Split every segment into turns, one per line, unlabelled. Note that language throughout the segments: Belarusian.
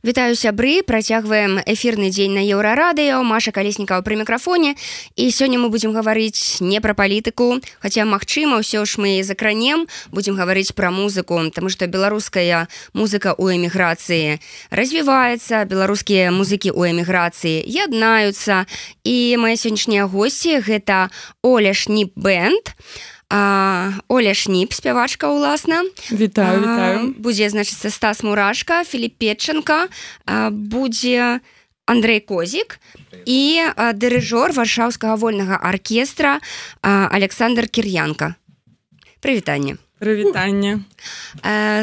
Вітаю сябры працягваем эфірны дзень на еўрарадыё. Маша калеснікаў пры мікрафоне. І сёння мы будзем гаварыць не пра палітыку хаця магчыма ўсё ж мы закранем будзем гаварыць пра музыку тому что беларуская музыка у эміграцыі развіваецца беларускія музыкі у эміграцыі яднаюцца. І мои сённяшнія госці гэта Оля шніп бэнд а А, Оля шніп спявачка ўласна
вітаю, вітаю.
будзе значыцца стас мурашка Філіп петченко будзе Андрей козік і дырыжор варшаўскага вольнага аркестра Александр кір'янка. Прывітанне
прывітанне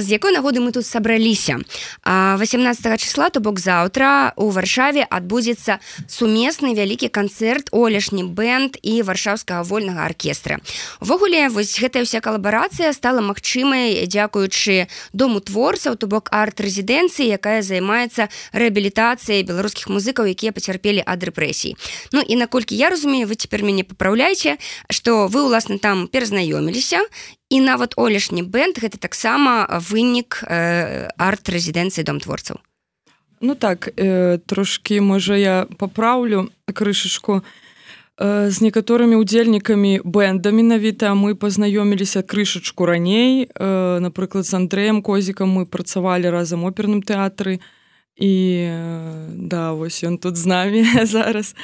з якой нагоды мы тут сабраліся 18 числа то бок заўтра у варшаве адбудзецца сумесны вялікі канцэрт олешні бэнд і варшаўскага вольнага аркестра увогуле вось гэтая вся калабарацыя стала магчымай дзякуючы дому творцаў то бок арт-рэзідэнцыі якая займаецца рэабілітацыяй беларускіх музыкаў якія пацярпелі ад рэпрэсій. Ну і наколькі я разумею вы цяпер мяне папраўляйце што вы ўласна там перазнаёміліся і нават олешні бэнд гэта таксама вынік э, арт-рэзідэнцыі дом творцаў
Ну так э, трошки можа я папраўлю крышачку. Э, з некаторымі удзельнікамі бэнда менавіта мы пазнаёміліся крышачку раней. Э, напрыклад з Андреем козікам мы працавалі разам оперным тэатры і і да вось ён тут з намі зараз.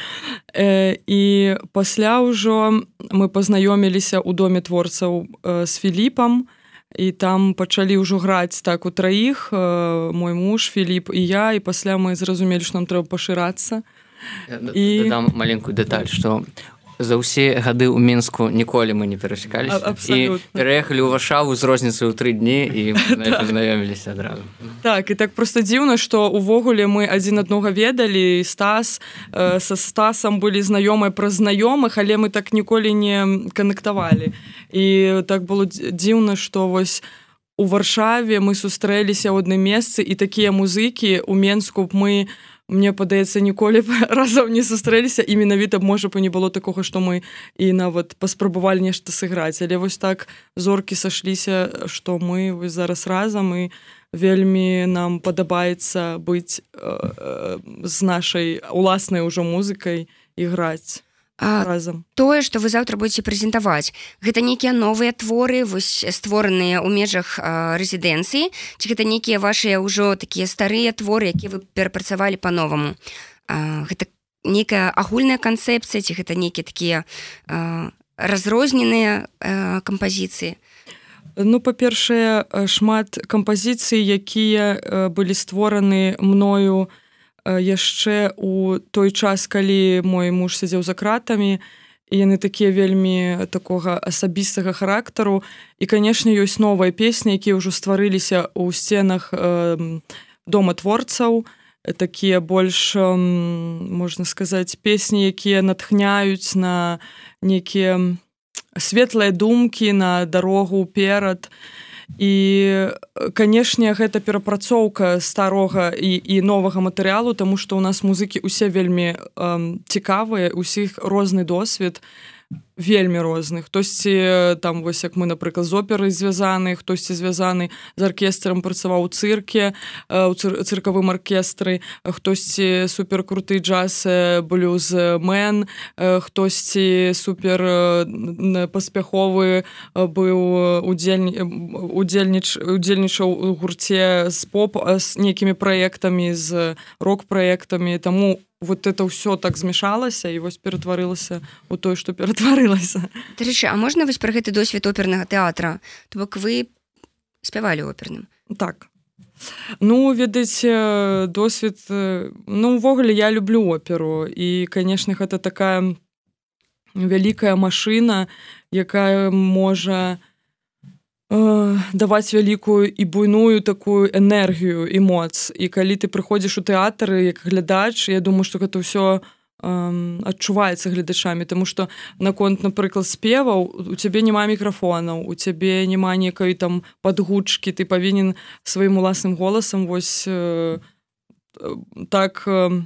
Э, і пасля ўжо мы пазнаёміліся ў доме творцаў э, з філіпам і там пачалі ўжо граць так у траіх э, мой муж філіп і я. І пасля мы зразумелі што нам трэба пашырацца
і дам маленькую дэталь што за ўсе гады ў мінску ніколі мы не перасекаліся пераехалі ў вашаву з розніцай ў тры дні і знаёміліся адразу.
Так і так просто дзіўна што увогуле мы адзін аднога ведалі стас э, са стасам былі знаёмыя пра знаёмых але мы так ніколі не канектавалі. І так было дзіўна што вось у варшаве мы сустрэліся ў адным месцы і такія музыкі у менску мы у мне падаецца ніколі разам не сустрэліся і менавіта можа бы не было такога што мы і нават паспрабавалі нешта сыграць але вось так зоркі сашліся што мы вось зараз разам і вельмі нам падабаецца быць э, э, з нашай уласнай ужо музыкай іграць разам
тое что вы завтра будете прэзентаваць гэта нейкія новыя творы вось створаныя ў межах рэзідэнцыі ці гэта нейкія вашыя ўжо такія старыя творы які вы перапрацавалі по-новаму гэта некая агульная канцэпцыя ці гэта нейкія такія разрозненыя кампазіцыі
ну па-першае шмат кампазіцый якія былі створаны мною у яшчэ у той час калі мой муж сядзеў за кратамі і яны такія вельмі такога асабістага характару. І канешне ёсць новыя песні якія ўжо стварыліся ў сценах э, дома творцаў такія больш э, можна сказаць песні якія натхняюць на нейкія светлыя думкі на дарогу перад і і канешне гэта перапрацоўка старога і, і новага матэрыялу тому што ў нас музыкі усе вельмі э, цікавыя усіх розны досвед вельмі розны хтосьці там вось як мы напрыклад з операй звязаны хтосьці звязаны з аркестрам працаваў у цырке у цыр цыркавым аркестры хтосьці суперкруты джаз блюз мэн хтосьці супер паспяховы быў удзель удзельніч удзельнічаў у гурце з поп з нейкімі праектамі з рок-праектамі. Таму у вот это ўсё так змяшалася і вось ператварылася у тое што ператварылася
Дарэчы А можна вось пра гэты досвед опернага тэатра то бок вы спявалі оперным
так ну ведаеце досвед ну увогуле я люблю оперу. І канешне гэта такая вялікая машына якая можа не Э, даваць вялікую і буйную такую энергію і моц і калі ты прыходзіш у тэатры як глядач я думаю что гэта ўсё адчуваецца гледачамі. Тому что наконт напрыклад спеваў у цябе няма мікрафонаў у цябе няма некай там падгучкі. Ты павінен сваім уласным голасам вось э, так э,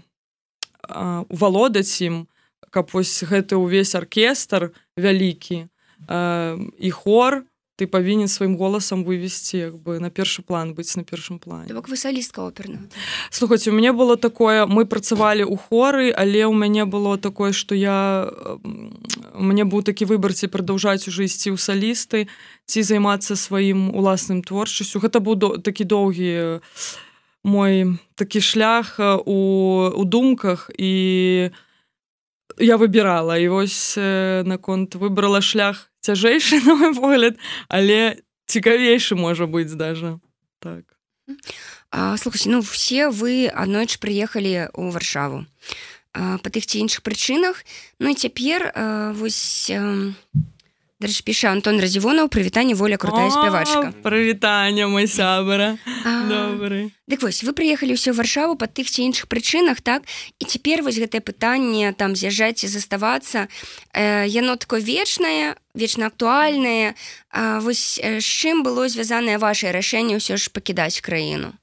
валодаць ім каб вось гэты ўвесь аркестр вялікі э, і хор ты павінен сваім голасам вывесці як бы на першы план быць на першым плане.
Бок высалістка оперна
слухаць у мяне было такое мы працавалі ў хоры але ў мяне было такое что я мне быў такі выбар ці прадаўжаць уже ісці ў салісты ці займацца сваім уласным творчасцю гэта быў до, такі доўгі мой такі шлях у, у думках і я выбірала і вось наконт выбрала шлях цяжэйшы на мой погляд але цікавейшы можа быць даже. Так.
Слухайте ну все вы аднойчы прыехалі ў варшаву. Па тых ці іншых прычынах ну і цяпер вось Дарэч, піша Антон Разівонаў прывітанне воля крутая спявачка
прывітанне мой сябра. Добры
Дык вось вы прыехалі ўсё варшаву па тых ці іншых прычынах так? І цяпер вось гэтае пытанне там з'язджаць і заставацца э, яно такое вечнае вечна актуальнае вось з чым было звязанае ваше рашэнне ўсё ж пакідаць краіну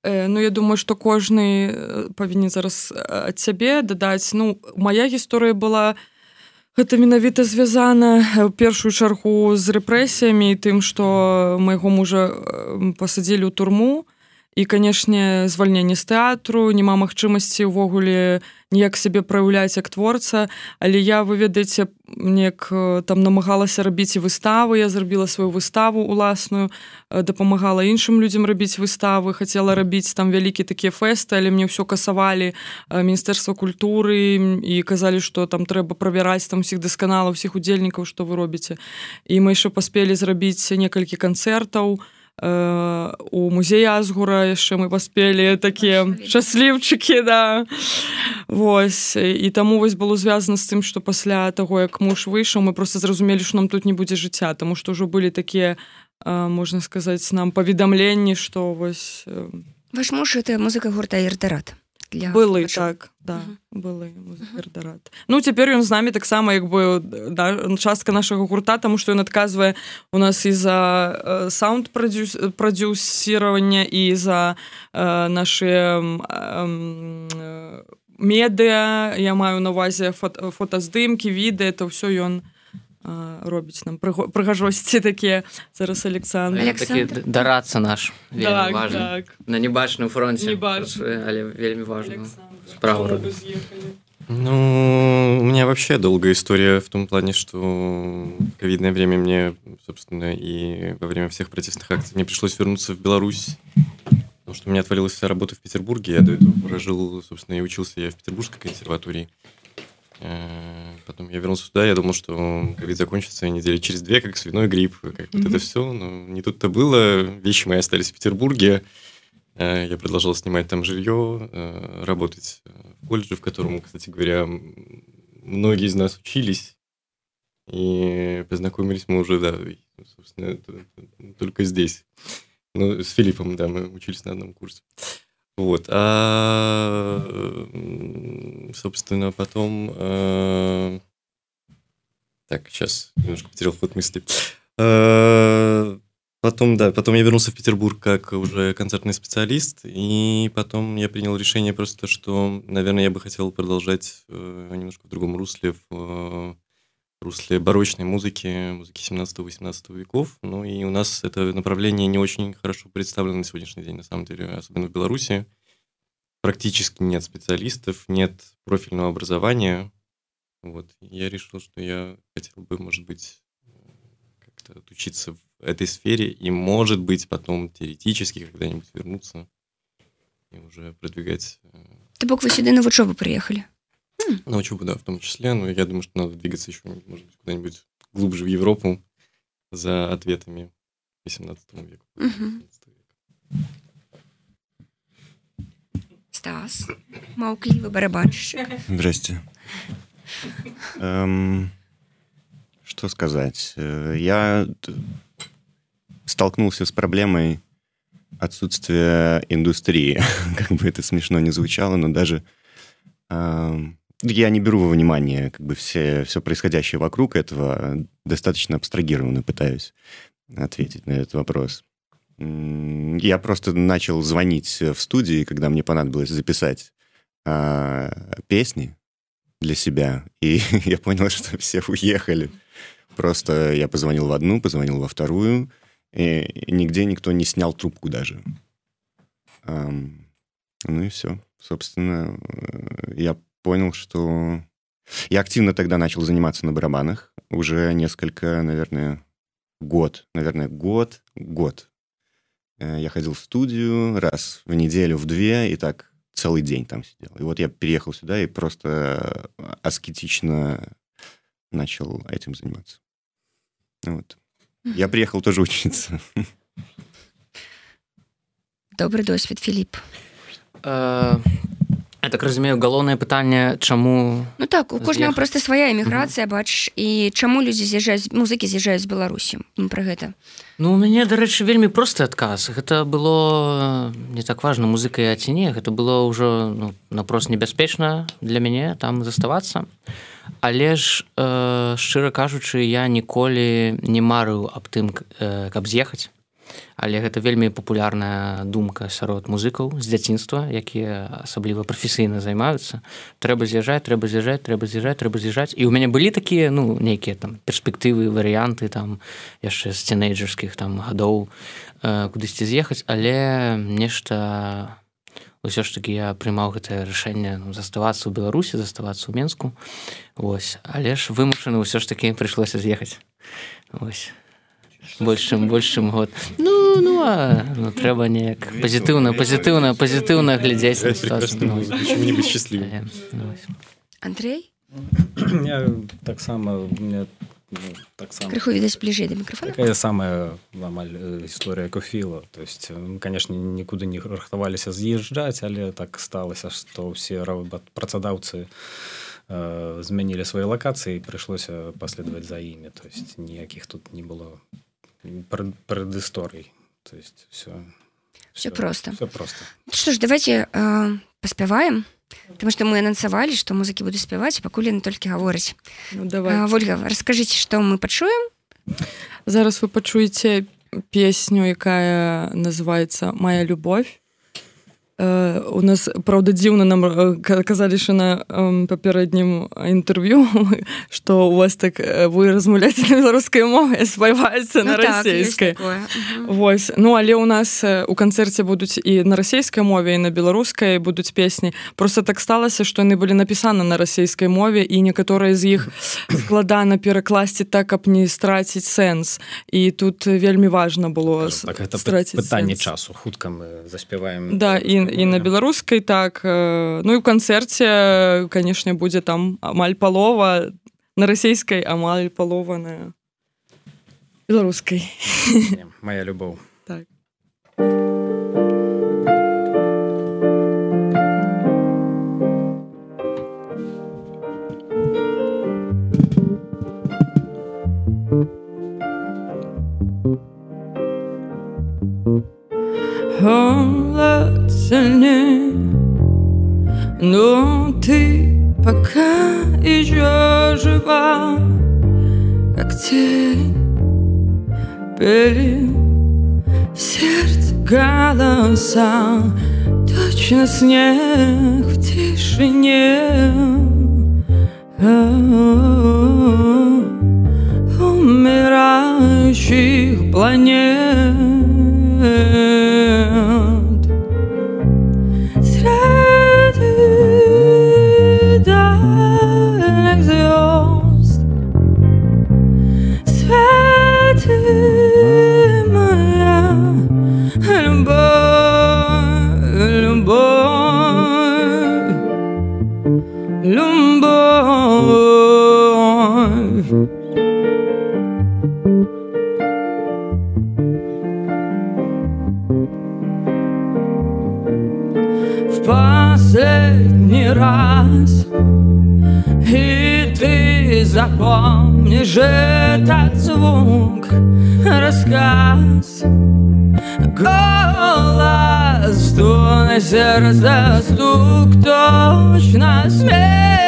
э, Ну я думаю што кожны павінен зараз ад сябе дадаць ну моя гісторыя была не Гэта менавіта звязана ў першую чаргу з рэпрэсіямі тым, што майго мужа пасадзілі ў турму. І канешне звальненне з тэатру няма магчымасці ўвогуле ніяк сябе праяўляць як творца але я вы ведаеце неяк там намагалася рабіць і выставу я зрабіла сваю выставу уласную дапамагала іншым людзям рабіць выставы хацела рабіць там вялікі такія фэсты але мне ўсё касавалі міністэрства культуры і казалі што там трэба правяраць там усіх дасканала ўсіх удзельнікаў што вы робіце. І мы яшчэ паспелі зрабіць некалькі канцэртаў. і Э, у музеі азгура яшчэ мы паспелі такія шчасліўчыкі да. Вось. І таму вось было звязана з тым што пасля таго як муж выйшаў мы просто зразумелі што нам тут не будзе жыцця тому што ўжо былі такія можна сказаць нам паведамленні што вось
ваш муж это музыка гурта ірдарат
для былы так да былы рад ну цяпер ён з намі таксама як бы да, частка нашага гурта тому что ён адказвае у нас і за э, саунд прадюс прадюсировання і за э, наши э, э, медыа я маю на увазе фото, фотаздымкі віды это ўсё ён у робіць нам прыгажосці такія зараз александр
дарацца наш так, так. на небачным фронте але вельмі важно справа
ну у меня вообще долгая история в том плане что ковидное время мне собственно и во время всех протестных акций мне пришлось вернуться в Беларусь потому что у меня отвалилась вся работа в Петербурге я до этого прожил собственно и учился я в Петербургской консерватории Э, потом я вернулся сюда, я думал, что ковид закончится недели через две, как свиной грипп, как mm-hmm. вот это все. Но не тут-то было. Вещи мои остались в Петербурге. Э, я продолжал снимать там жилье, э, работать в колледже, в котором, кстати говоря, многие из нас учились. И познакомились мы уже, да, собственно, только здесь. Ну, с Филиппом, да, мы учились на одном курсе. Вот. А, собственно, потом... А, так, сейчас немножко потерял ход мысли. А, потом, да, потом я вернулся в Петербург как уже концертный специалист, и потом я принял решение просто, что, наверное, я бы хотел продолжать э, немножко в другом русле, в русле барочной музыки, музыки 17-18 веков. Ну и у нас это направление не очень хорошо представлено на сегодняшний день, на самом деле, особенно в Беларуси. Практически нет специалистов, нет профильного образования. Вот. Я решил, что я хотел бы, может быть, как-то отучиться в этой сфере и, может быть, потом теоретически когда-нибудь вернуться и уже продвигать. Э,
Ты бок вы сюда на учебу приехали?
На учебу, да, в том числе. Но я думаю, что надо двигаться еще, может быть, куда-нибудь глубже в Европу за ответами 18 веку. Угу.
Стас, маукливый барабанщик.
Здрасте. Эм, что сказать? Э, я столкнулся с проблемой отсутствия индустрии. как бы это смешно не звучало, но даже эм, я не беру во внимание как бы все, все происходящее вокруг этого, достаточно абстрагированно пытаюсь ответить на этот вопрос. Я просто начал звонить в студии, когда мне понадобилось записать э, песни, для себя. И я понял, что все уехали. Просто я позвонил в одну, позвонил во вторую, и нигде никто не снял трубку даже. Ну и все. Собственно, э, я понял, что... Я активно тогда начал заниматься на барабанах. Уже несколько, наверное, год. Наверное, год, год. Э, я ходил в студию раз в неделю, в две, и так целый день там сидел. И вот я переехал сюда и просто аскетично начал этим заниматься. Вот. Я приехал тоже учиться.
Добрый досвід Філіп.
Э, я так разумею галоўнае пытанне чаму
Ну так у кожнага просто свая эміграцыя бач і чаму людзі з'язджаюць музыкі з'язджаюць з беларусі? Пра гэта.
Ну у мяне дарэчы вельмі просты адказ. Гэта было не так важна музыкай а ці не гэта было ўжо ну, напрост небяспечна для мяне там заставацца. Але ж э, шчыра кажучы я ніколі не марыў аб тым э, каб з'ехаць але гэта вельмі папулярная думка сярод музыкаў з дзяцінства якія асабліва прафесійна займаюцца. Трэба з'язджаць трэба з'язджаць трэба з'язджаць трэба з'язджаць. І ў мяне былі такія ну нейкія там перспектывы варыянты там яшчэ з цінейджерскіх там гадоў э, кудысьці з'ехаць. Але нешта ўсё ж таки я прымаў гэтае рашэнне ну, заставацца ў беларусі заставацца ў менску. Ось але ж вымушаны ўсё ж таки прыйшлося з'ехаць. Ось больш чым больш чым год. Ну ну а ну, трэба неяк пазітыўна пазітыўна пазітыўна глядзець
быть счастлівым
Андрей
я таксама мне
ну, таксама крыху відаць бліжэй да мікрофона.
Такая самая амаль гісторыя кофіла то есть конечно нікуды не рыхтаваліся з'язджаць але так сталася што ўсе працадаўцы э, змянілі свае лакацыі прыйшлося паследаваць за імі то есть ніякіх тут не было предысторий. То есть все,
все, все просто.
Все просто.
Ну что ж, давайте э, поспеваем. Потому что мы анонсовали, что музыки будут спевать, и покулі не толькі гаворыць. Ну, давай. Вольга, расскажите, что мы пачуем.
Зараз вы пачуеце песню, якая называется «Моя любовь». Э, у нас правда дзіўна нам э, казалі що на папярэднім інтэрв'ю что у вас так э, вы размаўляеце на беларускай мове спяваецца на ну, расійскай так, Вось. Ну але у нас у канцэрце будуць і на расійскай мове і на беларускай будуць песні просто так сталася што яны былі напісаны на расійскай мове і некаторыя з іх складана перакласці так каб не страціць сэнс і тут вельмі важна было
так, пытанне часу. Хутка мы заспяваем
да і і на беларускай так ну і ў канцэрце канешне будзе там амаль палова на расійскай амаль палованая беларускай
моя любоў
так. Oh, сильнее Но ты пока еще жива Как тень Пели сердце голоса Точно снег в тишине Умирающих планет Ezer zastuk toż na śmierć.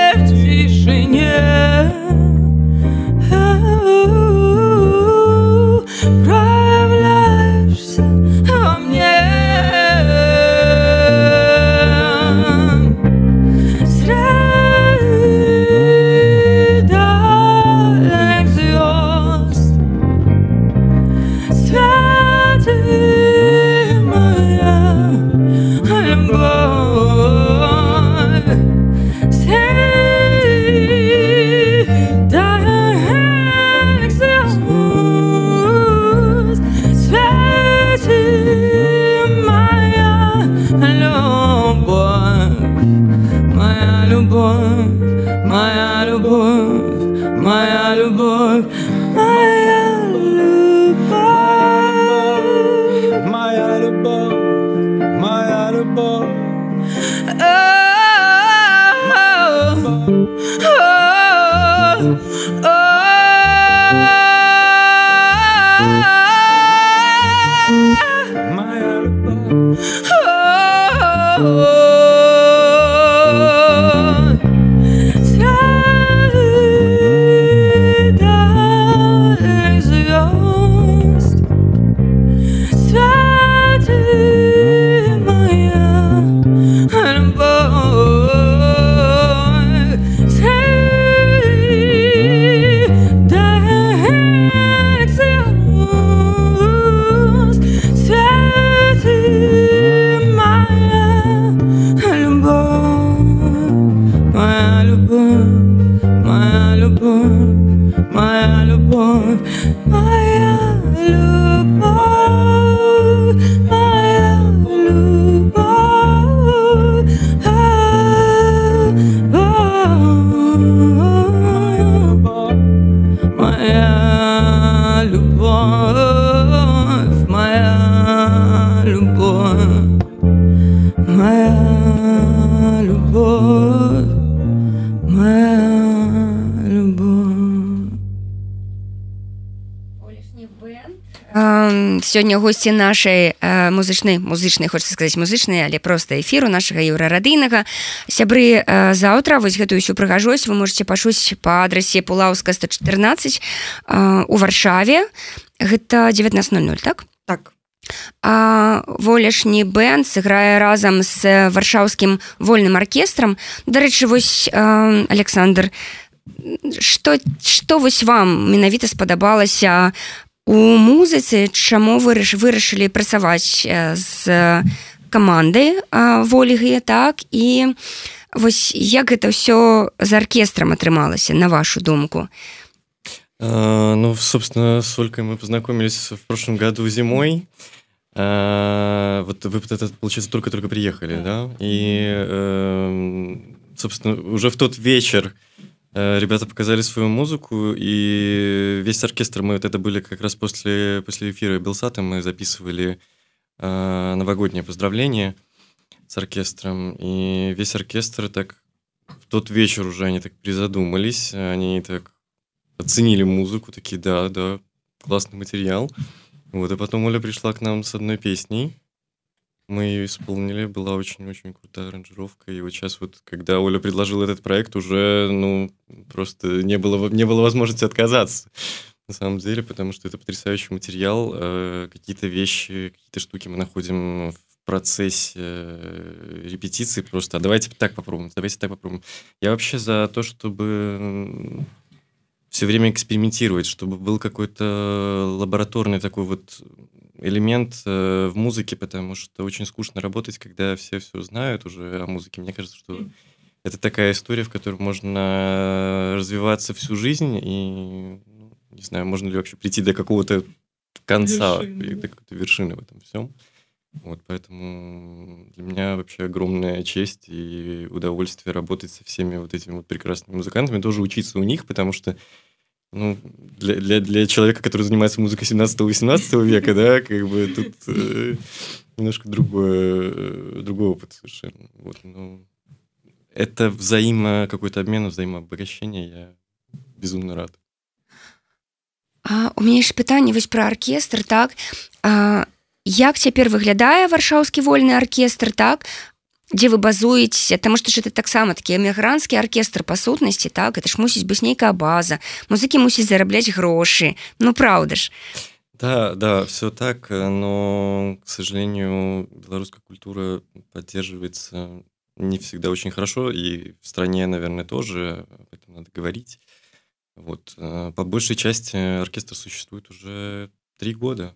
Сёння госці нашай э, музычнай музычнай хочется сказаць музычнай але просто эфіру нашага еўрарадыйнага сябры э, заўтра вось гэтую всю прыгажосць вы можете пашуць по адрасе пулаўска 114 э, у варшаве. Гэта 1900 так?
Так.
А волешні бэнд сыграе разам з варшаўскім вольным аркестрам. Дарэчы вось э, Александр что что вось вам менавіта спадабалася у музыцы чаму выраш вырашылі працаваць з камандай волігі так і вось як гэта ўсё з аркестрам атрымалася на вашу думку?
А, ну собственно с олькой мы познакомились в прошлом году зимой. А, вот вы это получается только только приехали да? И а, собственно уже в тот вечер Э, ребята показали свою музыку, и весь оркестр, мы вот это были как раз после, после эфира Белсата, мы записывали э, новогоднее поздравление с оркестром, и весь оркестр так в тот вечер уже они так призадумались, они так оценили музыку, такие, да, да, классный материал. Вот, и потом Оля пришла к нам с одной песней, мы ее исполнили, была очень-очень крутая аранжировка. И вот сейчас вот, когда Оля предложила этот проект, уже, ну, просто не было, не было возможности отказаться. На самом деле, потому что это потрясающий материал. Э, какие-то вещи, какие-то штуки мы находим в процессе э, репетиции просто. А давайте так попробуем, давайте так попробуем. Я вообще за то, чтобы все время экспериментировать, чтобы был какой-то лабораторный такой вот элемент э, в музыке, потому что очень скучно работать, когда все все знают уже о музыке. Мне кажется, что это такая история, в которой можно развиваться всю жизнь и, ну, не знаю, можно ли вообще прийти до какого-то конца, вершины. до какой-то вершины в этом всем. Вот, поэтому для меня вообще огромная честь и удовольствие работать со всеми вот этими вот прекрасными музыкантами, тоже учиться у них, потому что ну, для, для, для человека, который занимается музыкой 17-18 века, да, как бы тут э, немножко другое, э, другой опыт совершенно. Вот, ну, это взаимо какой-то обмен, взаимообогащение, я безумно рад.
А, у мяне ж пытанне вось пра аркестр так а, як цяпер выглядае варшаўскі вольны аркестр так дзе вы базуецеся там што ж это таксама такі эмігранцкі аркестр па сутнасці так это ж мусіць быць нейкая база музыкі мусіць зарабляць грошы ну праўда ж
да да все так но к сожалению беларуская культура поддерживается не всегда очень хорошо и в стране наверное тоже об этом надо говорить вот э, по большей части оркестр существует уже три года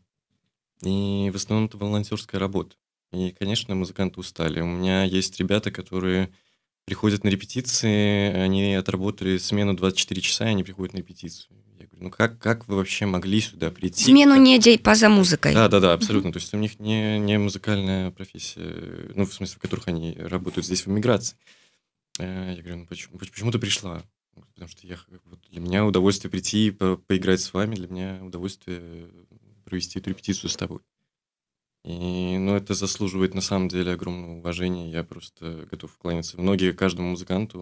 и в основном это волонтерская работа И, конечно, музыканты устали. У меня есть ребята, которые приходят на репетиции, они отработали смену 24 часа, и они приходят на репетицию. Я говорю, ну как, как вы вообще могли сюда прийти?
Смену
как...
не поза музыкой.
Да, да, да, абсолютно. То есть у них не, не музыкальная профессия, ну, в смысле, в которых они работают здесь в эмиграции. Э, я говорю, ну почему, почему ты пришла? Потому что я, вот, для меня удовольствие прийти и по, поиграть с вами, для меня удовольствие провести эту репетицию с тобой. И, ну, это заслуживает на самом деле огромного уважения. Я просто готов кланяться многие каждому музыканту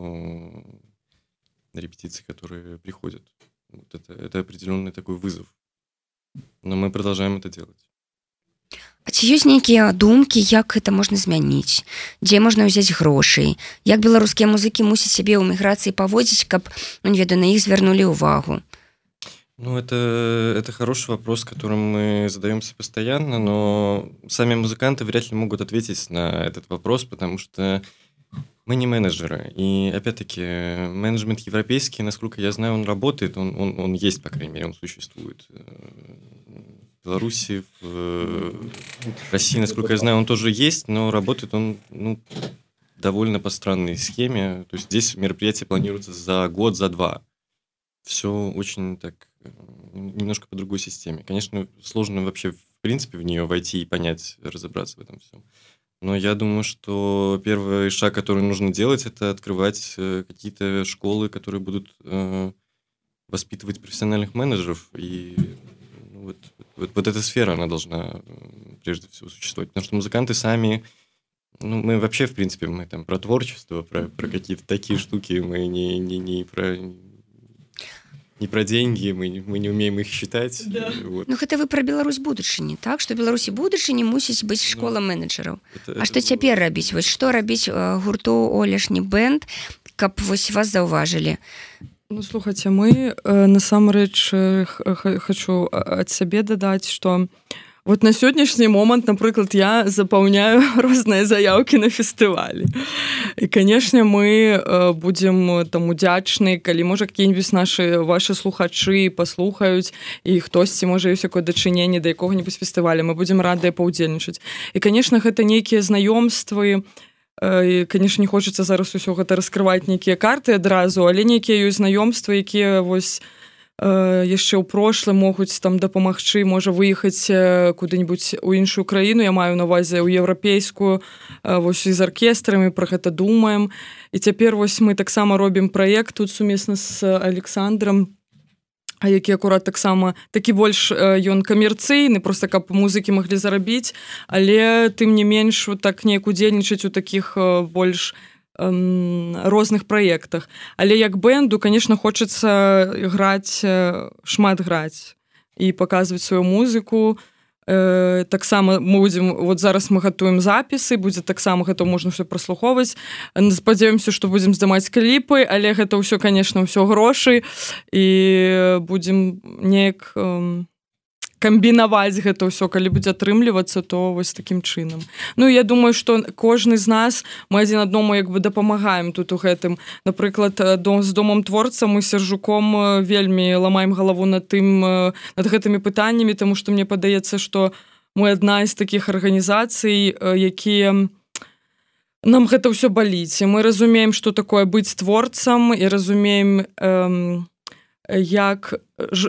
на репетиции, которые приходят. Вот это, это определенный такой вызов. Но мы продолжаем это делать.
А ці ёсць нейкія думкі як гэта можна змяніць дзе можна ўзяць грошай як беларускія музыкі мусяць сябе ў міграцыі паводзіць каб ну, веду на іх звярнулі ўвагу
Ну, это, это хороший вопрос, которым мы задаемся постоянно, но сами музыканты вряд ли могут ответить на этот вопрос, потому что мы не менеджеры. И, опять-таки, менеджмент европейский, насколько я знаю, он работает, он, он, он есть, по крайней мере, он существует. В Беларуси, в России, насколько я знаю, он тоже есть, но работает он ну, довольно по странной схеме. То есть здесь мероприятие планируется за год, за два. Все очень так немножко по другой системе. Конечно, сложно вообще в принципе в нее войти и понять, разобраться в этом всем. Но я думаю, что первый шаг, который нужно делать, это открывать э, какие-то школы, которые будут э, воспитывать профессиональных менеджеров. И ну, вот, вот, вот эта сфера, она должна прежде всего существовать. Потому что музыканты сами ну, мы вообще, в принципе, мы там про творчество, про, про какие-то такие штуки, мы не, не, не про не про деньги мы мы не умеем их считать
да. вот. ну гэта вы про Беларусь будучыні так? Что беларусі будучыні мусіць быць ну, школа ну, менеджераў А что цяпер рабіць вось что рабіць гурту олешні бенд каб вось вас заўважылі
ну слухайте мы э, насамрэч э, хочу ад сябе дадаць что у вот на сённяшні момант напрыклад я запаўняю розныя заявкі на фестывалі і канешне мы э, будзем там удзячны калі можа какие-нибудь наши ваши слухачы паслухаюць і хтосьці можа ёсць якое дачыненне да якога-нибудь фестываля мы будзем радыя паўдзельнічаць і конечно гэта нейкія знаёмствы і конечно не хочется зараз усё гэта раскрываць нейкія карты адразу але нейкія ёсць знаёмствы якія вось у яшчэ ў прошлым могуць там дапамагчы можа выехаць куды-нибудь у іншую краіну. Я маю навазе ў еўрапейскую вось з аркестрамі про гэта думаем. І цяпер вось мы таксама робім праект тут сумесна з александром які акурат таксама такі больш ён камерцыйны просто каб музыкі маглі зарабіць. Але тым не менш так неяк удзельнічаць у таких больш у розных праектах. Але як бэнду конечно хочется граць шмат граць і показывать сваю музыку. Э, таксама мы будем вот зараз мы гатуем запісы будзе таксама гэта можна все праслухоўваць. Спадзяёмся что будем здымаць кліпы але гэта ўсё конечно ўсё грошы. І будем неяк э, камбінаваць гэта ўсё калі будзе атрымлівацца то вось такім чынам. Ну я думаю что кожны з нас мы адзін адному як бы дапамагаем тут у гэтым. Напрыклад дом з домам творца мы сержуком вельмі ламаем галаву над тым над гэтымі пытаннямі тому что мне падаецца что мы адна з таких арганізацый якія нам гэта ўсё баліць. Мы разумеем что такое быць творцам і разумеем эм, як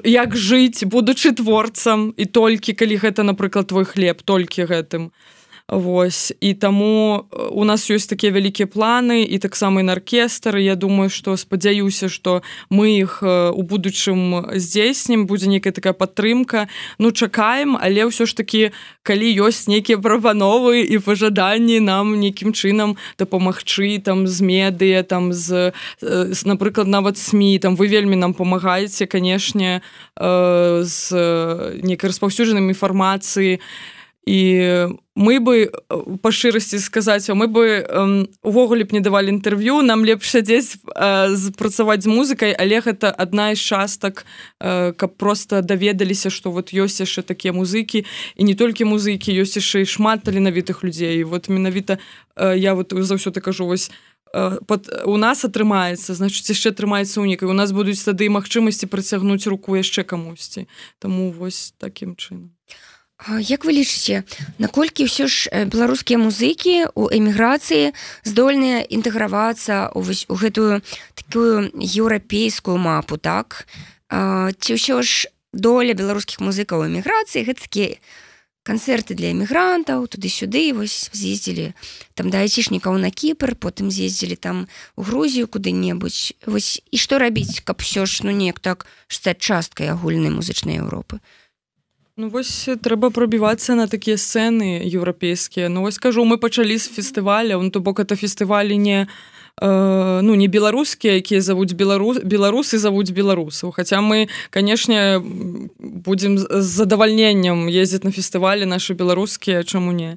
як жыць будучы творцам. І толькі калі гэта напрыклад твой хлеб толькі гэтым Вось. І таму э, у нас ёсць такія вялікія планы і таксама і на аркестры Я думаю што спадзяюся што мы іх э, у будучым здзейснім будзе нейкая такая падтрымка. Ну чакаем але ўсё ж такі калі ёсць нейкія прапановы і пажаданні нам нейкім чынам дапамагчы там з медыя там з, э, з напрыклад нават сМ там вы вельмі нам памагаеце канешне з нейкай распаўсюджанай інфармацыі і мы бы па шчырасці сказаць мы бы увогуле б не давалі інтэрв'ю нам лепш сядзець працаваць з музыкай але гэта адна з частак каб просто даведаліся што вот ёсць яшчэ такія музыкі і не толькі музыкі ёсць яшчэ і шмат таленавітых людзей вот менавіта я вот заўсёды кажу вось Под, у нас атрымаецца значыць яшчэ атрымаецца унікай у нас будуць тады магчымасці працягнуць руку яшчэ камусьці Таму вось такім чынам
Як вы лічыце наколькі ўсё ж беларускія музыкі у эміграцыі здольныя інтэгравацца у, у гэтую такую еўрапейскую мапу так? Ці ўсё ж доля беларускіх музыкаў эміграцыі гэта такія канцэрты для эмігрантаў туды-сюды вось з'ездзілі там да айцішнікаў на кіпр потым з'ездзілі там у грузію куды-небудзь. Вось і што рабіць каб ўсё ж ну неяк так стаць часткай агульнай музычнай Еўропы
Ну вось трэба прабівацца на такія сцэны еўрапейскія. Ну вось скажу мы пачалі з фестываля ну то бок это фестывалі не э, ну не беларускія якія завуць беларус беларусы завуць беларусаў. Хаця мы канешне будзем з задавальненнем ездзіць на фестывалі нашы беларускія чаму не.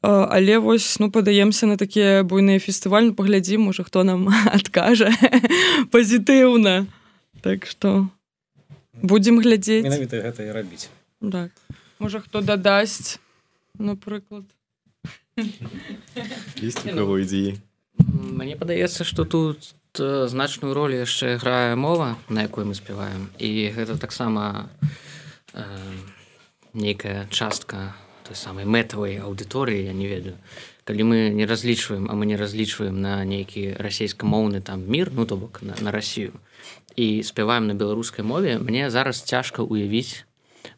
Але вось ну падаемся на такія буйныя фестываль ну, паглядзім можа хто нам адкажа пазітыўна. Так что будзем глядзець.
Менавіта гэта і рабіць
так. можа хто дадасць напрыклад
есть у кого ідзеі
Мне падаецца што тут значную ролю яшчэ грае мова на якой мы спяваем і гэта таксама э, нейкая частка той самай мэтавай аўдыторыі я не ведаю калі мы не разлічваем а мы не разлічваем на нейкі расійскамоўны там мір ну то бок на, на Росію і спяваем на беларускай мове мне зараз цяжка уявіць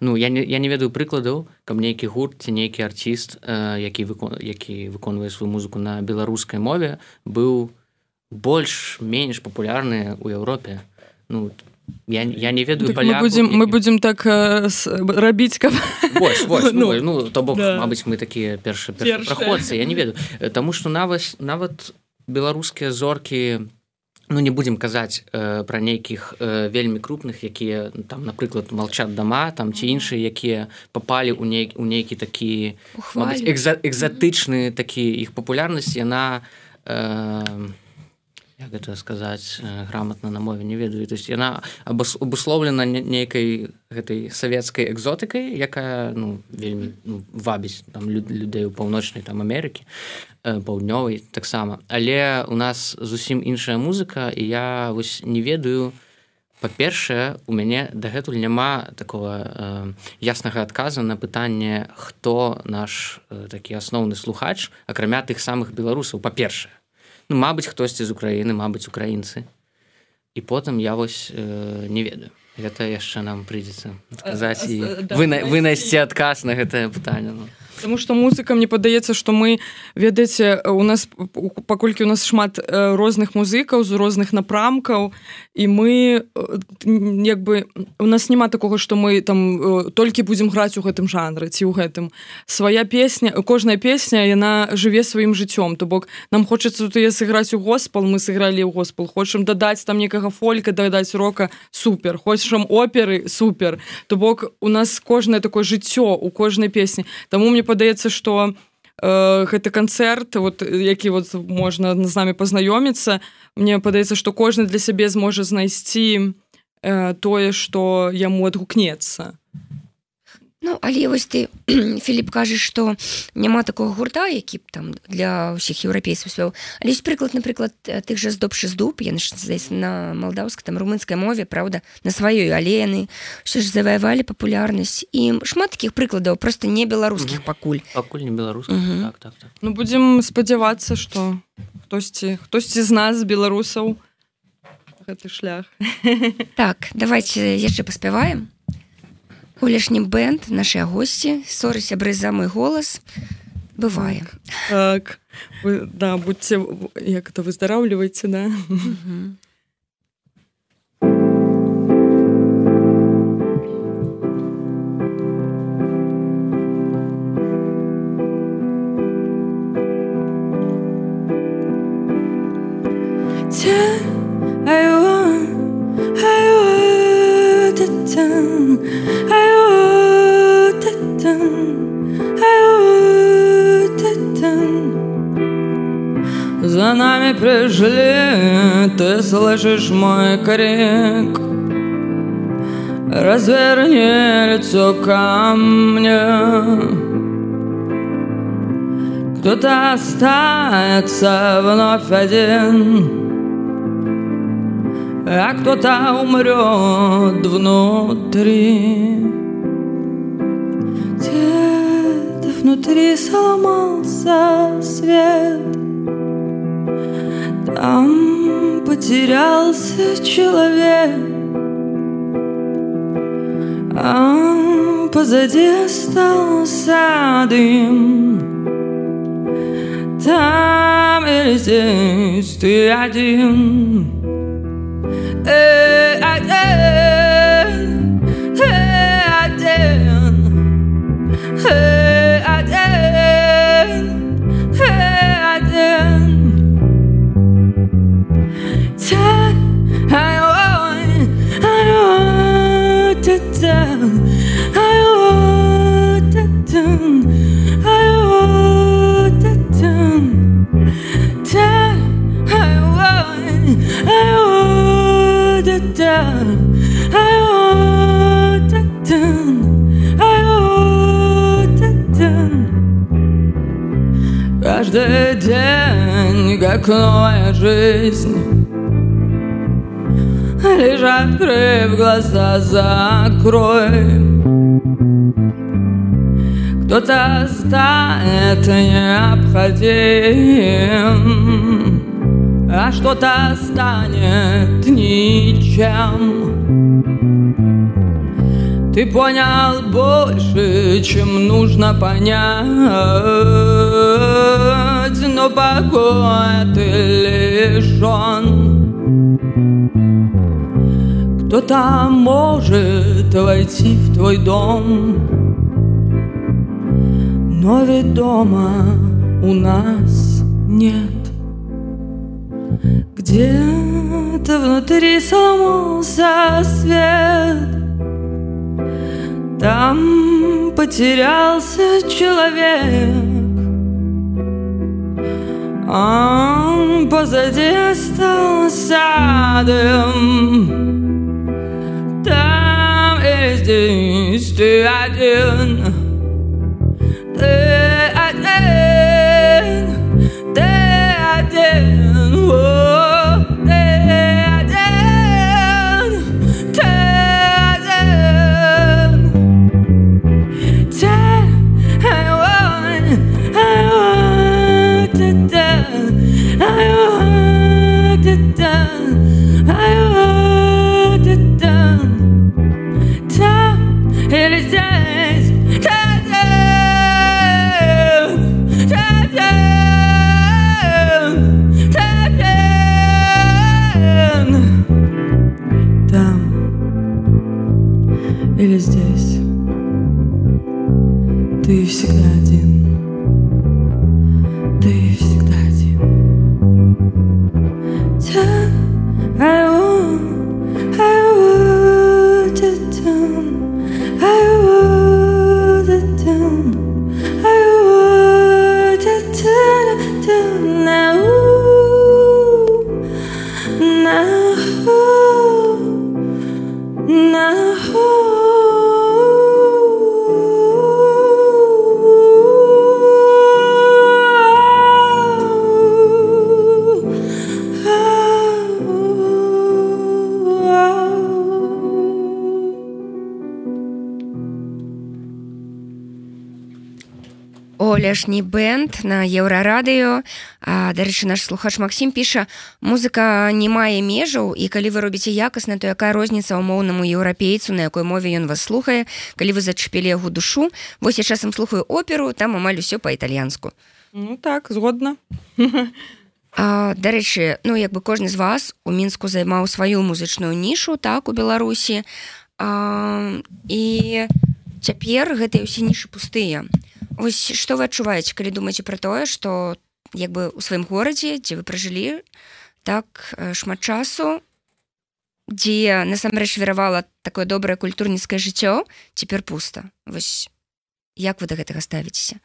ну я не, я не ведаю прыкладаў каб нейкі гурт ці нейкі артист э, які выкон які выконвае сваю музыку на беларускай мове быў больш-менш папулярны ў Еўропе. Ну там я, я не ведаю
так мы будем мы будем так э, рабіць каб
вось, вось, ну, ну то бок да. Мабыць мы такія першы праходцы я не ведаю. Таму что нават нават беларускія зоркі ну не будзем казаць э, пра нейкіх э, вельмі крупных якія там напрыклад молчат дома там ці іншыя якія попалі у ней у нейкі такі экза, экзатычны такі іх папулярнасць яна э, гэта сказаць грамотна на мове не ведаю. То есть яна абусловлена нейкай гэтай савецкай экзотыкай якая ну вельмі ну, вабіць там людзей у паўночнай там Амерыкі паўднёвай таксама але у нас зусім іншая музыка і я вось не ведаю па-першае у мяне дагэтуль няма такого э, яснага адказа на пытанне хто наш э, такі асноўны слухач акрамя тых самых беларусаў па-першае. Ну, мабыць хтосьці з Украіны мабыць украінцы. І потым я вось э, не ведаю. Гэта яшчэ нам прыйдзецца сказаць і вынайсці адказ на гэтае пытанне ну.
Таму што музыка мне падаецца, што мы ведаеце у нас паколькі у нас шмат розных музыкаў з розных напрамкаў і мы як бы у нас няма такога, што мы там толькі будзем граць у гэтым жанры ці ў гэтым. Свая песня кожная песня яна жыве сваім жыццём то бок нам хочацца тут сыграць у госпал мы сыгралі ў госпал хочам дадаць там некага фолька дадаць рока супер. Хочам оперы супер. То бок у нас кожнае такое жыццё у кожнай песні Таму мне падаецца что э, гэты канцэрт вот які вот можна з намі пазнаёміцца мне падаецца что кожны для сябе зможа знайсці э, тое что яму адгукнецца
Ну але вось ты Філіп кажаш што няма такого гурта які б там для ўсіх еўрапейцаў свяў але ёсць прыклад напрыклад тых жа здобшы з дуб яны на малдаўскай там румынскай мове Праўда на сваёй алены ўсё ж заваявалі папулярнасць. І шмат такіх прыкладаў просто не беларускіх пакуль.
Пакуль не беларус так, так, так.
Ну будзем спадзявацца што хтосьці хтосьці з нас беларусаў гэты шлях.
Так давайте яшчэ паспяваем колішні бэнд нашыя госці ссоры сябры за мой голас. Бывае.
Так. Вы да будьце як это выздараўліваеце да? I слышишь мой крик. Разверни лицо ко мне. Кто-то остается вновь один А кто-то умрет внутри. Где-то внутри сломался свет. Там потерялся человек. А позади остался дым. Там или здесь ты один как новая жизнь Лишь открыв глаза, закрой. Кто-то станет необходим А что-то станет ничем. Ты понял больше, чем нужно понять Но покоя ты лишен Кто-то может войти в твой дом? Но ведь дома у нас нет. Где-то внутри сломался свет. Там потерялся человек Он позади остался садом Там и здесь
лішні бэнд на еўрарадыё. Дарэчы наш слухач Масім піша музыка не мае межаў і калі вы робіце якасна то якая розніца умоўнаму еўрапейцу на якой мове ён вас слухае калі вы зачапілі яго душу. Вось я часам слухаю оперу там амаль усё па-італьянску.
Ну, так згодна.
Дарэчы ну як бы кожны з вас у мінску займаў сваю музычную нішу так у беларусі. А, і цяпер гэтыя ўсе нішы пустыя Вось што вы адчуваеце калі думаеце пра тое што як бы у сваім горадзе дзе вы пражылі так шмат часу дзе насамрэч веравала такое добрае культурніцкае жыццё цяпер пуста. Вось як вы да гэтага ставіцеся?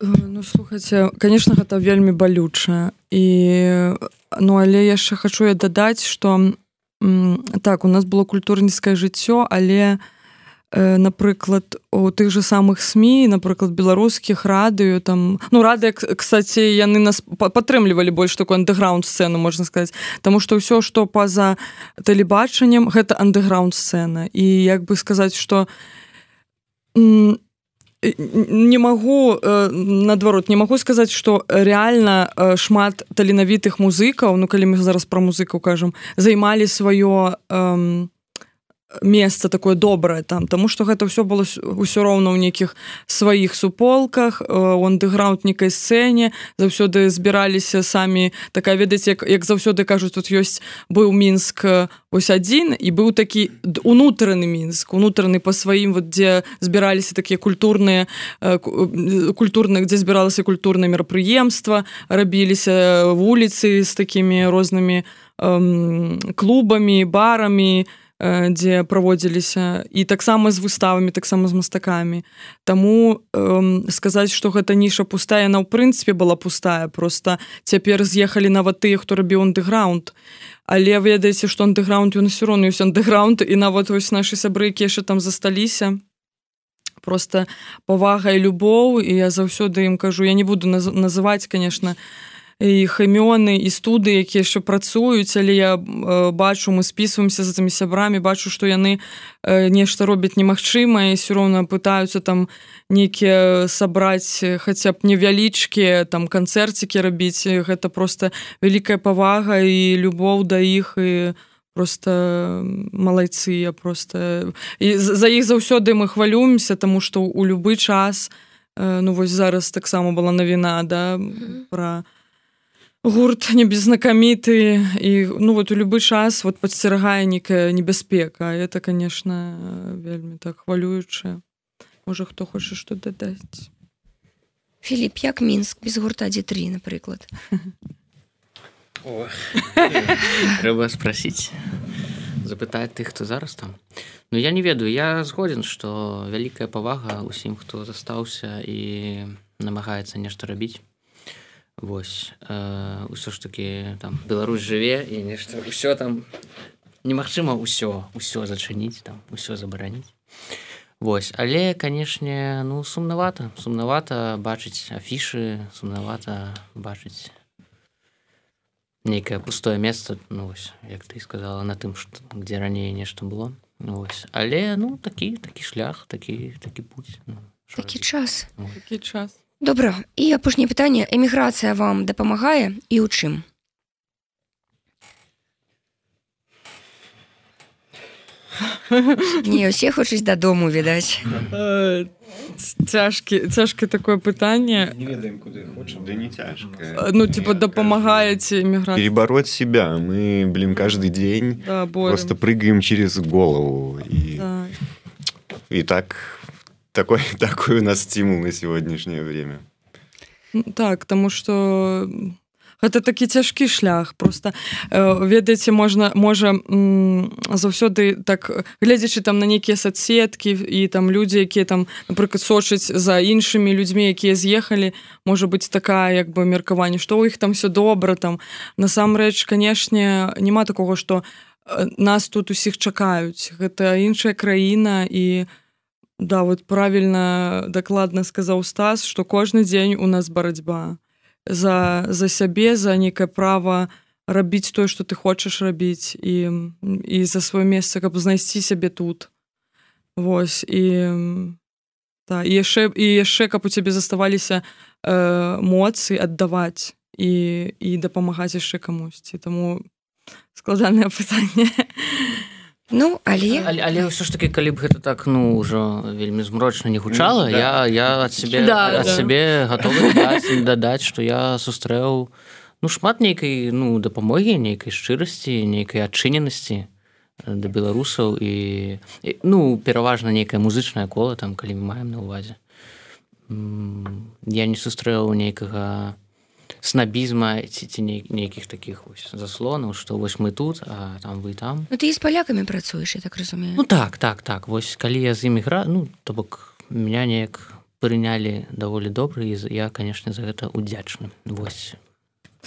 Ну слухайце конечно гэта вельмі балюча і ну але яшчэ хачу я дадаць что так у нас было культурніцкае жыццё але напрыклад у тых же самых сМ напрыклад беларускіх радыё там ну рады кстати яны нас падтрымлівалі больш такую андеграунд сцену можна сказать тому что ўсё что па-за тэлебачаннем гэта андеграунд сцена. І як бы сказаць что не могу наадварот не могу сказаць что реально шмат таленавітых музыкаў ну калі мы зараз про музыку кажам займалі сваё э,
месца такое добрае там тому что гэта ўсё было ўсё роўна ў нейкіх сваіх суполках у андэграунд некай сцэне заўсёды збіраліся самі такая ведаць як, як заўсёды кажуць тут ёсць быў мінск ось адзін і быў такі унутраны мінск унутраны по сваім вот дзе збіраліся такія культурныя культурных дзе збіралася культурнае мерапрыемства рабіліся вуліцы з такімі рознымі клубамі барамі і дзе праводзіліся і таксама з выставамі таксама з мастакамі. Таму эм, сказаць што гэта ніша пустая на ў прынцыпе была пустая просто цяпер з'ехалі нават тыя хто рабіў андэграунд. Але ведаеце што андэграунд ён все роўно ёсць андэграунд і нават вось нашы сябры кешы там засталіся. Просто павага і любоў і я заўсёды ім кажу я не буду наз называць конечно не іх імёны і студы якія яшчэ працуюць але я э, бачу мы списываемся за тымі сябрамі бачу што яны э, нешта робяць немагчымае все роўна пытаюцца там нейкія сабраць хаця б невялічкі там канцэрцікі рабіць. Гэта просто вялікая павага і любоў да іх і просто малайцы я просто і за іх заўсёды мы хвалюемся тому что у любы час э, ну вось зараз таксама была навіна да про про гурт небезнакаміты і ну вот у любы час вот падсцерагае нейкая небяспека. Это конечно вельмі так хвалюючае. Можа хто хоча што дадаць.
Філіп як мінск без гурта дзе тры напрыклад?
Трэба спросіць запытаць тых хто зараз там. Ну я не ведаю. Я згоден што вялікая павага усім хто застаўся і намагаецца нешта рабіць Вось. Э, ўсё ж таки там Беларусь жыве і нешта ўсё там. Немагчыма ўсё ўсё зачыніць там усё забараніць. Вось. Але канешне ну сумнавата сумнавата бачыць афішы сумнавата бачыць нейкае пустое месца ну, вось, як ты сказала на тым што дзе раней нешта было. Ну, вось. але ну такі такі шлях такі такі путь ну,
такі час.
Такі час
Добра. І апошняе пытанне. Эміграцыя вам дапамагае? І ў чым? Не усе хочуць дадому відаць.
Цяжкі цяжка такое пытанне.
Да не цяжка
ну типа дапамагаеце эмігра
перебороть себя. Мы блин каждый день
да,
просто прыгаем через голову и,
да.
и так такой такой у нас стимул на сегодняшнее время.
Так тому что гэта такі цяжкі шлях. Просто э, ведаеце можна можа заўсёды так гледзячы там на нейкія соцсеткі і там людзі якія там напрыклад сочыць за іншымі людзьмі якія з'ехалі можа быть такая як бы меркаванне што ў іх там все добра там. Насамрэч канешне няма такого что э, нас тут усіх чакаюць. Гэта іншая краіна і у Да вот правильно дакладна сказаў Стас, што кожны дзень у нас барацьба за, за сябе, за нейкае права рабіць тое, што ты хочаш рабіць і, і за сваё месца, каб знайсці сябе тут. Вось і, та, і яшчэ і яшчэ каб у цябе заставаліся э, моцы аддаваць і, і дапамагаць яшчэ камусьці. Таму складанае пытанне.
Ну але
але, але ўсё ж таки калі б гэта так ну ўжо вельмі змрочна не гучала mm, да. я я ад сябе
да,
ад да. сябе готовы дадаць што я сустрэў ну шмат нейкай ну дапамогі нейкай шчырасці нейкай адчыненасці да беларусаў і, і ну пераважна нейкае музычнае кола там калі мы маем на увазе я не сустрэў нейкага снабізма ці ці нейкіх таких вось заслонаў што вось мы тут а там вы там.
Ну, ты з палякамі працуеш я так разумею.
Ну так так так. Вось калі я з імі гра ну то бок меня неяк прынялі даволі добра і я канешне за гэта удзячны вось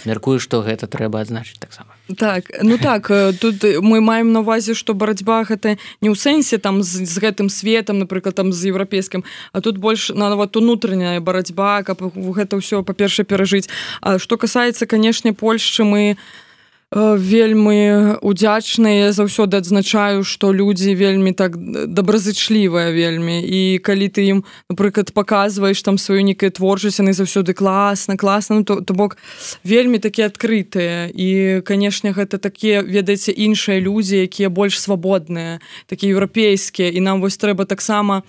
мяркую што гэта трэба адзначыць таксама.
Так ну так э, тут мы маем на увазе што барацьба гэта не ў сэнсе там з, з гэтым светом напрыклад там з еўрапейскім а тут больш нават унутраняя барацьба каб гэта ўсё па-перша перажыць. А што касаецца канешне Польшчы мы вельмі удзячныя. Заўсёды адзначаю што людзі вельмі так добразычлівыя вельмі. І калі ты ім напрыклад показваеш там сваю нейкая творчасць яны заўсёды класна класна. Ну, то, то бок вельмі такі адкрытыя. І канешне гэта такія ведаеце іншыя людзі якія больш свабодныя такі еўрапейскія. І нам вось трэба таксама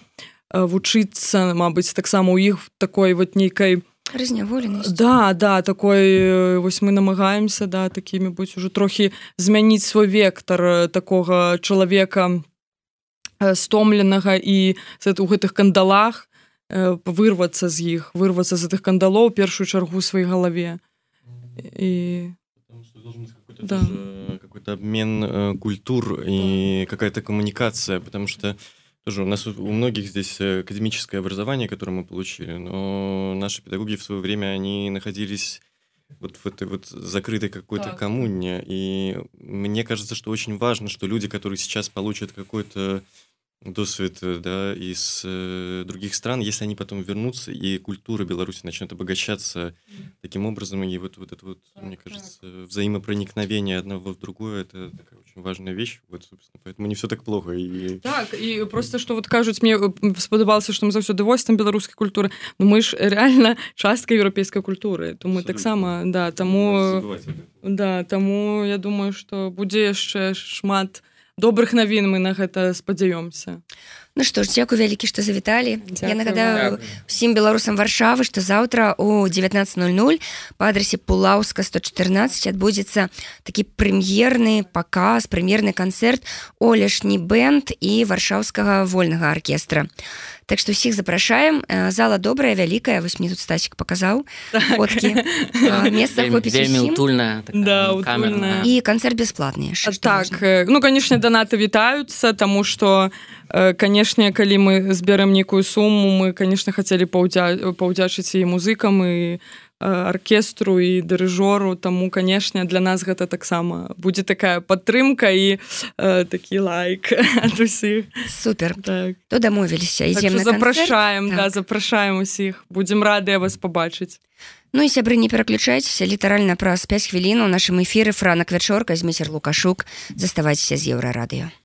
вучыцца Мабыць таксама у іх такой вот нейкай
разняволенасць
да да такой вось мы намагаемся да такімі быць уже трохі змяніць свой вектор такога чалавека стомленага і у гэтых кандалах вырвацца з іх вырвацца з гэтых кандалоў першую чаргу сваёй галаве. І
да. какой-то обмен культур и какая-то коммуникация потому что тоже у нас у многих здесь э, академическое образование, которое мы получили, но наши педагоги в свое время, они находились вот в этой вот закрытой какой-то так. коммуне. И мне кажется, что очень важно, что люди, которые сейчас получат какой-то досвід да, из э, других стран, если они потом вернутся, и культура Беларуси начнет обогащаться таким образом, и вот, вот это вот, так, мне кажется, так. взаимопроникновение одного в другое, это такая очень важная вещь, вот, собственно, поэтому не все так плохо. И...
Так, и просто, что вот кажуть, мне сподобалося, что мы заўсёды вось там беларускай культуры, но мы ж реально частка еўрапейскай культуры, то мы таксама, да, таму, да, таму я думаю, что будзе яшчэ шмат, добрых навін мы на гэта спадзяёмся
Ну што ж дзякую вялікі што завіталі. Я нагадаю усім беларусам варшавы што заўтра у 19:00 па адрасе пулаўска 114 адбудзецца такі прэм'ерны паказ прэм'ерны канцэрт олешні бэнд і варшаўскага вольнага аркестра. Так што ўсіх запрашаем. Зала добрая вялікая вось мне тут стасік паказаў месца
утульная
і канцэрт бясплатны
так ну канешне данаты вітаюцца таму што канешне калі мы зберэм нейкую суму мы конечно хацелі паўдзя паўдзячыць і музыкам і аркестру і дырыжору таму канешне для нас гэта таксама будзе такая падтрымка і э, такі лайк
супер. Так. то дамовіліся і так
запрашаем так. да запрашаем усіх будзем радыя вас пабачыць
Ну і сябры не пераключайцеся літаральна праз 5 хвілін у нашым эфіры франак вячорка з міцер лукашук. Заставайцеся з еўрарадыё